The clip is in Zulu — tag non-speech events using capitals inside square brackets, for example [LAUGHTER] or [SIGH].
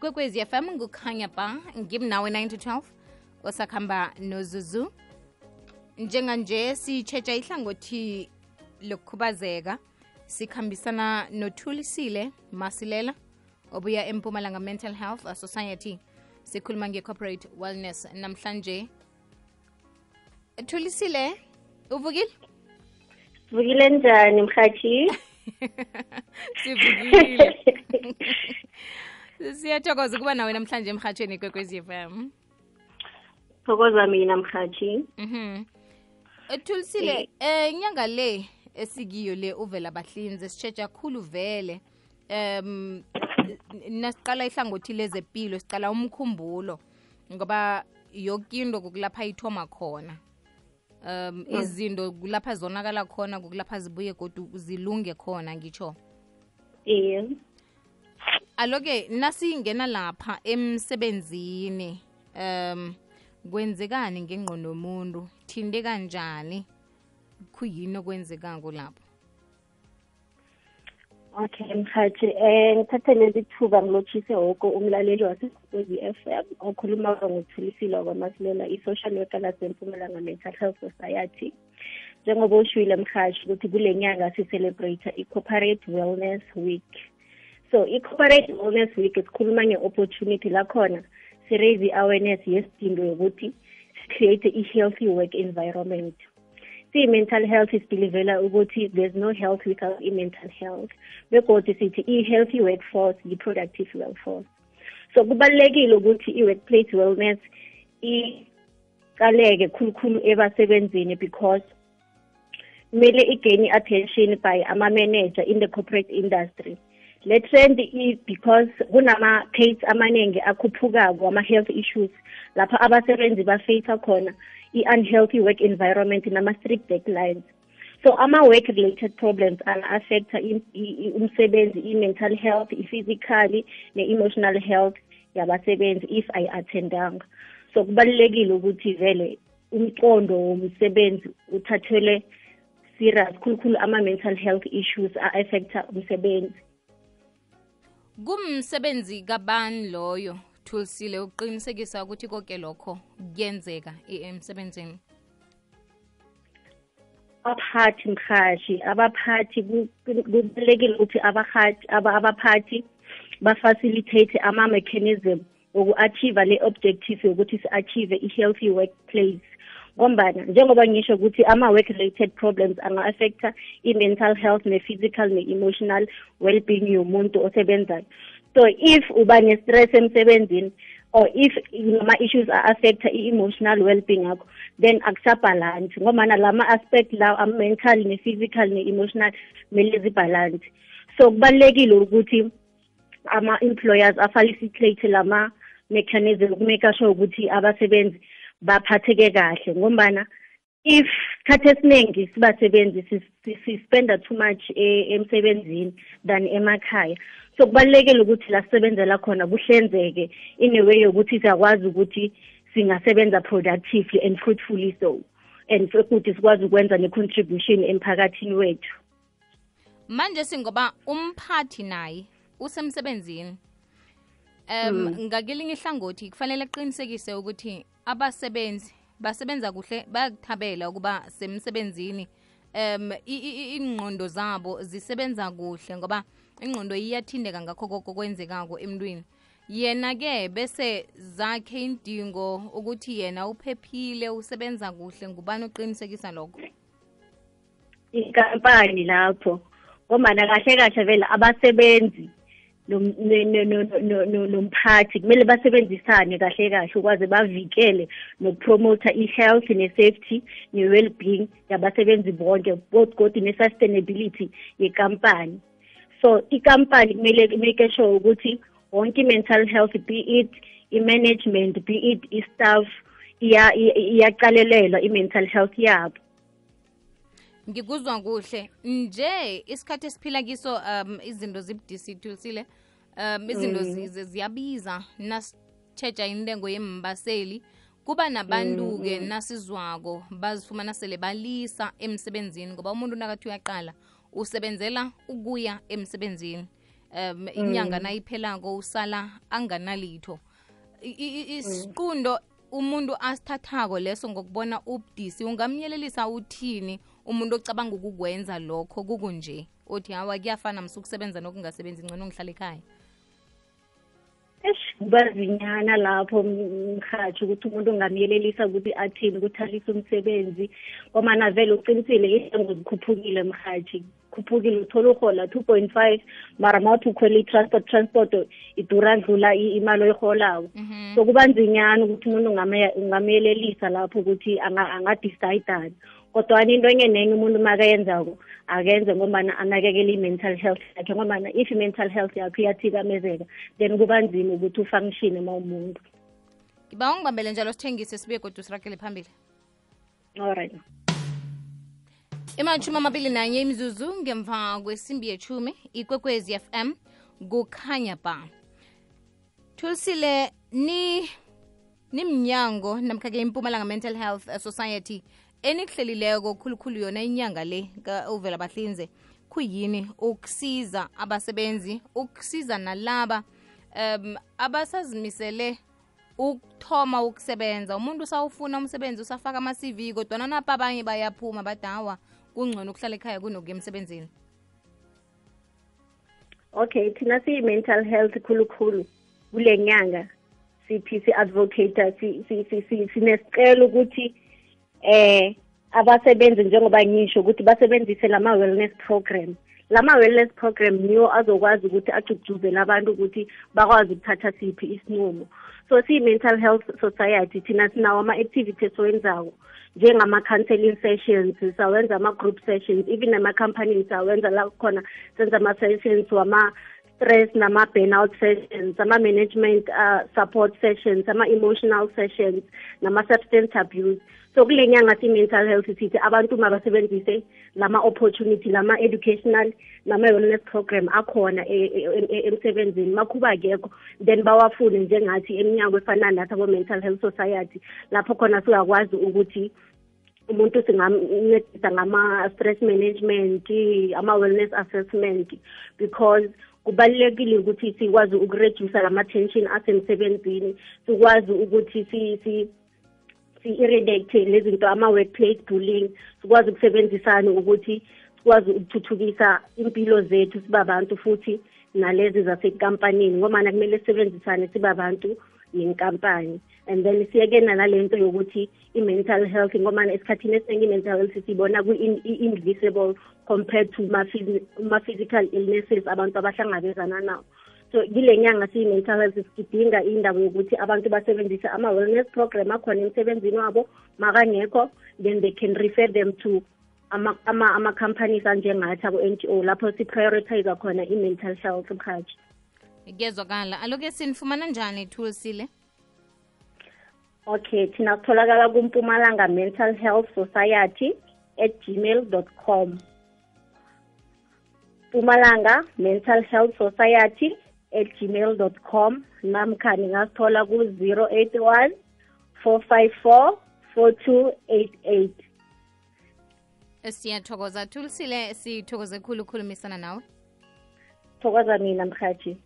ikwekwezi fm ngukhanya ba ngimnawe 9 to 12 osakhamba nozuzu. Njenganje sitshetsha ihlangothi lokukhubazeka. Sikhambisana nothulisile masilela obuya empumalanga mental health society. Sikhuluma nge-corporate wellness. Namhlanje thulisile? Uvukile? Vukile njani mhathi? [LAUGHS] sivukile [LAUGHS] siyathokoza ukuba nawe namhlanje emhatshweni kwekwezi FM Thokoza mina mhatshi mhm. Ethulisile eh. inyanga le esikiyo le uvela bahlinze sitshetsha khulu vele. Um nasiqala ihlangothi lezempilo siqala umkhumbulo ngoba yoke into kukulapha ithoma khona. Um izinto kulapha zonakala khona kukulapha zibuye kodwa zilunge khona ngitsho Iye. Aloke nasingena lapha emsebenzini um kwenzekani ngengqondo yomuntu? Thinte kanjani? Kuyini okwenzekako lapho? Okay mhathi um ngithathe leli thuba ngilotshise woko umlaleli wasekwezi f m okhuluma ngothulisile kwamasilela i-social worker lasempumalanga mental health society. Njengoba ushwile mhashi ukuthi kule nyanga si-celebrate i-corporate wellness week so i-corporate wellness week sikhuluma nge-opportunity lakhona si-raise i-awareness yesidingo yokuthi si-create i-healthy work environment. Siyi-mental health sibhilivela ukuthi there's no health without i-mental health begodwa sithi i-healthy workforce yi-productive workforce. So kubalulekile ukuthi i-workplace wellness iqaleke khulukhulu ebasebenzini because kumele igain i-attention by ama-manager in the corporate industry le trend is because kunama-case amaningi akhuphukako ama-health issues lapha abasebenzi bafeyisa khona i-unhealthy work environment nama-strict deadlines. So ama-work related problems anga-affecta umsebenzi i-mental health i-physically ne-emotional health yabasebenzi if ayi-attendanga. So kubalulekile ukuthi vele umqondo womsebenzi uthathelwe serious khulukhulu ama-mental health issues a-affecta umsebenzi. Kumsebenzi kabani loyo? Thulisile uqinisekisa ukuthi konke lokho kuyenzeka emsebenzini. Abaphathi mhashi abaphathi kubalulekile ukuthi abaphathi bafacilitate ama-mechanism woku-achieve le objective yokuthi si-achieve i-healthy workplace. Ngombana njengoba ngisho ukuthi ama-work related problems anga-affecta i-mental health ne-physical ne-emotional well-being yomuntu osebenzayo. So if uba ne-stress emsebenzini or if nama-issues a-affecta i-emotional well-being yakho then akusabhalansi. Ngomana lama-aspect lawo am-mental ne-physical ne-emotional kumele zibhalansi. So kubalulekile ukuthi ama-employers afacilitate lama-mechanism ukumeka sure ukuthi abasebenzi baphatheke kahle ngombana if khathi esiningi sibasebenzi sispenda too much emsebenzini than emakhaya. So kubalulekile ukuthi la sisebenzela khona kuhlanzeke in a way yokuthi siyakwazi ukuthi singasebenza productively and fruitfully so and futhi sikwazi ukwenza ne-contribution emphakathini wethu. Manje singoba umphathi naye usemsebenzini. Um ngakelinye ihlangothi kufanele aqinisekise ukuthi abasebenzi basebenza kuhle bayakuthabela ukuba semsebenzini. Um ingqondo zabo zisebenza kuhle ngoba ingqondo iyathindeka ngakho koko kwenzekako emntwini. Yena-ke bese zakhe indingo ukuthi yena uphephile usebenza kuhle. Ngubani oqinisekisa lokho? Inkampani lapho. Ngombana kahle kahle vele abasebenzi nomphathi kumele basebenzisane kahle kahle ukwaze bavikele nokupromotha i-health ne-safety ne-well-being yabasebenzi bonke kodwa ne-sustainability yekampani. So ikampani kumele make sure ukuthi wonke i-mental health be it i-management be it i-staff iyaqalelelwa i-mental health yabo. Ngikuzwa kuhle. Nje isikhathi esiphila kiso um izinto zibudisi thulisile um izinto mm. ziyabiza. Nasitshetsha intengo yembaseli kuba nabantu-ke nasizwako bazifumana sele balisa emsebenzini ngoba umuntu nakathi uyaqala usebenzela ukuya emsebenzini. Um inyanga nayiphelako usala anganalitho. Isiqundo umuntu asithathako leso ngokubona ubudisi ungamyelelisa uthini umuntu ocabanga ukukwenza lokho kukunje uthi hawa kuyafana msukusebenza nokungasebenzi ngcono ngihlala ekhaya. Kubazinyana lapho mhathi ukuthi umuntu ungamyelelisa ukuthi athini ukuthi alise umsebenzi komana vele ucinisile isengo zikhuphukile mhathi khuphukile uthola uhola two point five mara ma uthi ukhwela i-transport transport idura dlula imali oyiholako Mhm. so kuba nzinyana ukuthi umuntu ungamyelelisa lapho ukuthi angadecide-ani kodwana into enye nenye umuntu makayenzako akenze ngombana anakekele i-mental health yakhe ngombana if i-mental health yakho iyathikamezeka then kuba nzima ukuthi ufunctione ma umuntu ngiba ungibambele njalo sithengise sibuye kodwa usiragele phambili. Allright imatshumi amabili nanye imizuzu ngemva kwesimbi yechumi ikwekwezi fm kukhanya ba. Thulisile ni nimnyango namkha-ke impumalanga mental health society enikuhlelileko khulukhulu yona inyanga le ka-ovela bahlinze kuyini ukusiza abasebenzi ukusiza nalaba um abasazimisele ukuthoma ukusebenza. Umuntu usawufuna umsebenzi usafaka ama-cv kodwana napa abanye bayaphuma badawa kungcono ukuhlala ekhaya kunokuya emsebenzini. Okay thina siyi-mental health khulukhulu. Kule nyanga siphi si-advocata sinesicelo ukuthi eh abasebenzi njengoba ngisho ukuthi basebenzise lama-wellness program. Lama-wellness program niyo azokwazi ukuthi agcugcuzele abantu ukuthi bakwazi ukuthatha siphi isinqumo. So siyi-mental health society thina sinawo ama-activity esiwenzako njengama-counseling sessions sawenza ama-group sessions even nama-company sawenza la khona senza ama-sessions wama-stress nama-burnout sessions ama-management uh, support sessions ama-emotional sessions nama-substance abuse. So kule nyanga si-mental health sithi abantu mabasebenzise lama-opportunity lama-educational nama-wellness program akhona emsebenzini. Makhuba kekho then bawafune njengathi eminyango efana nathi abo-mental health society lapho khona siyakwazi ukuthi umuntu singamncedisa ngama-stress management ama-wellness assessment because kubalulekile ukuthi sikwazi ukureduce lama-tension asemsebenzini sikwazi ukuthi si, si si-irrigate lezinto ama-workplace bullying. Sikwazi ukusebenzisana ukuthi sikwazi ukuthuthukisa impilo zethu sibabantu futhi nalezi zasekampanini ngomana kumele sisebenzisane sibabantu nenkampani. And then siyeke nalento yokuthi i-mental health. Ngomana esikhathini esiningi i-mental health sibona ku-invisible compared to ma-physical illnesses. Abantu abahlangabezana nawo so kile nyanga siyi-mental health sidinga indaba yokuthi abantu basebenzise ama-wellness program akhona emsebenzini wabo makangekho then they can refer them to ama-companies ama, ama anjengathi abo-n g o. Lapho si-prioritize khona i-mental health mhaji kuyezwakala aloke sinifumana njani thulisile okay thina kutholakala kumpumalanga mental health society at gmail com. Pumalanga mental health society at gmail dot com. Namkha ningasithola ku-zero eight one four five four four two eight eight. Siyathokoza. Thulisile sithokoze khulu ukukhulumisana nawe. Thokoza mina mhathi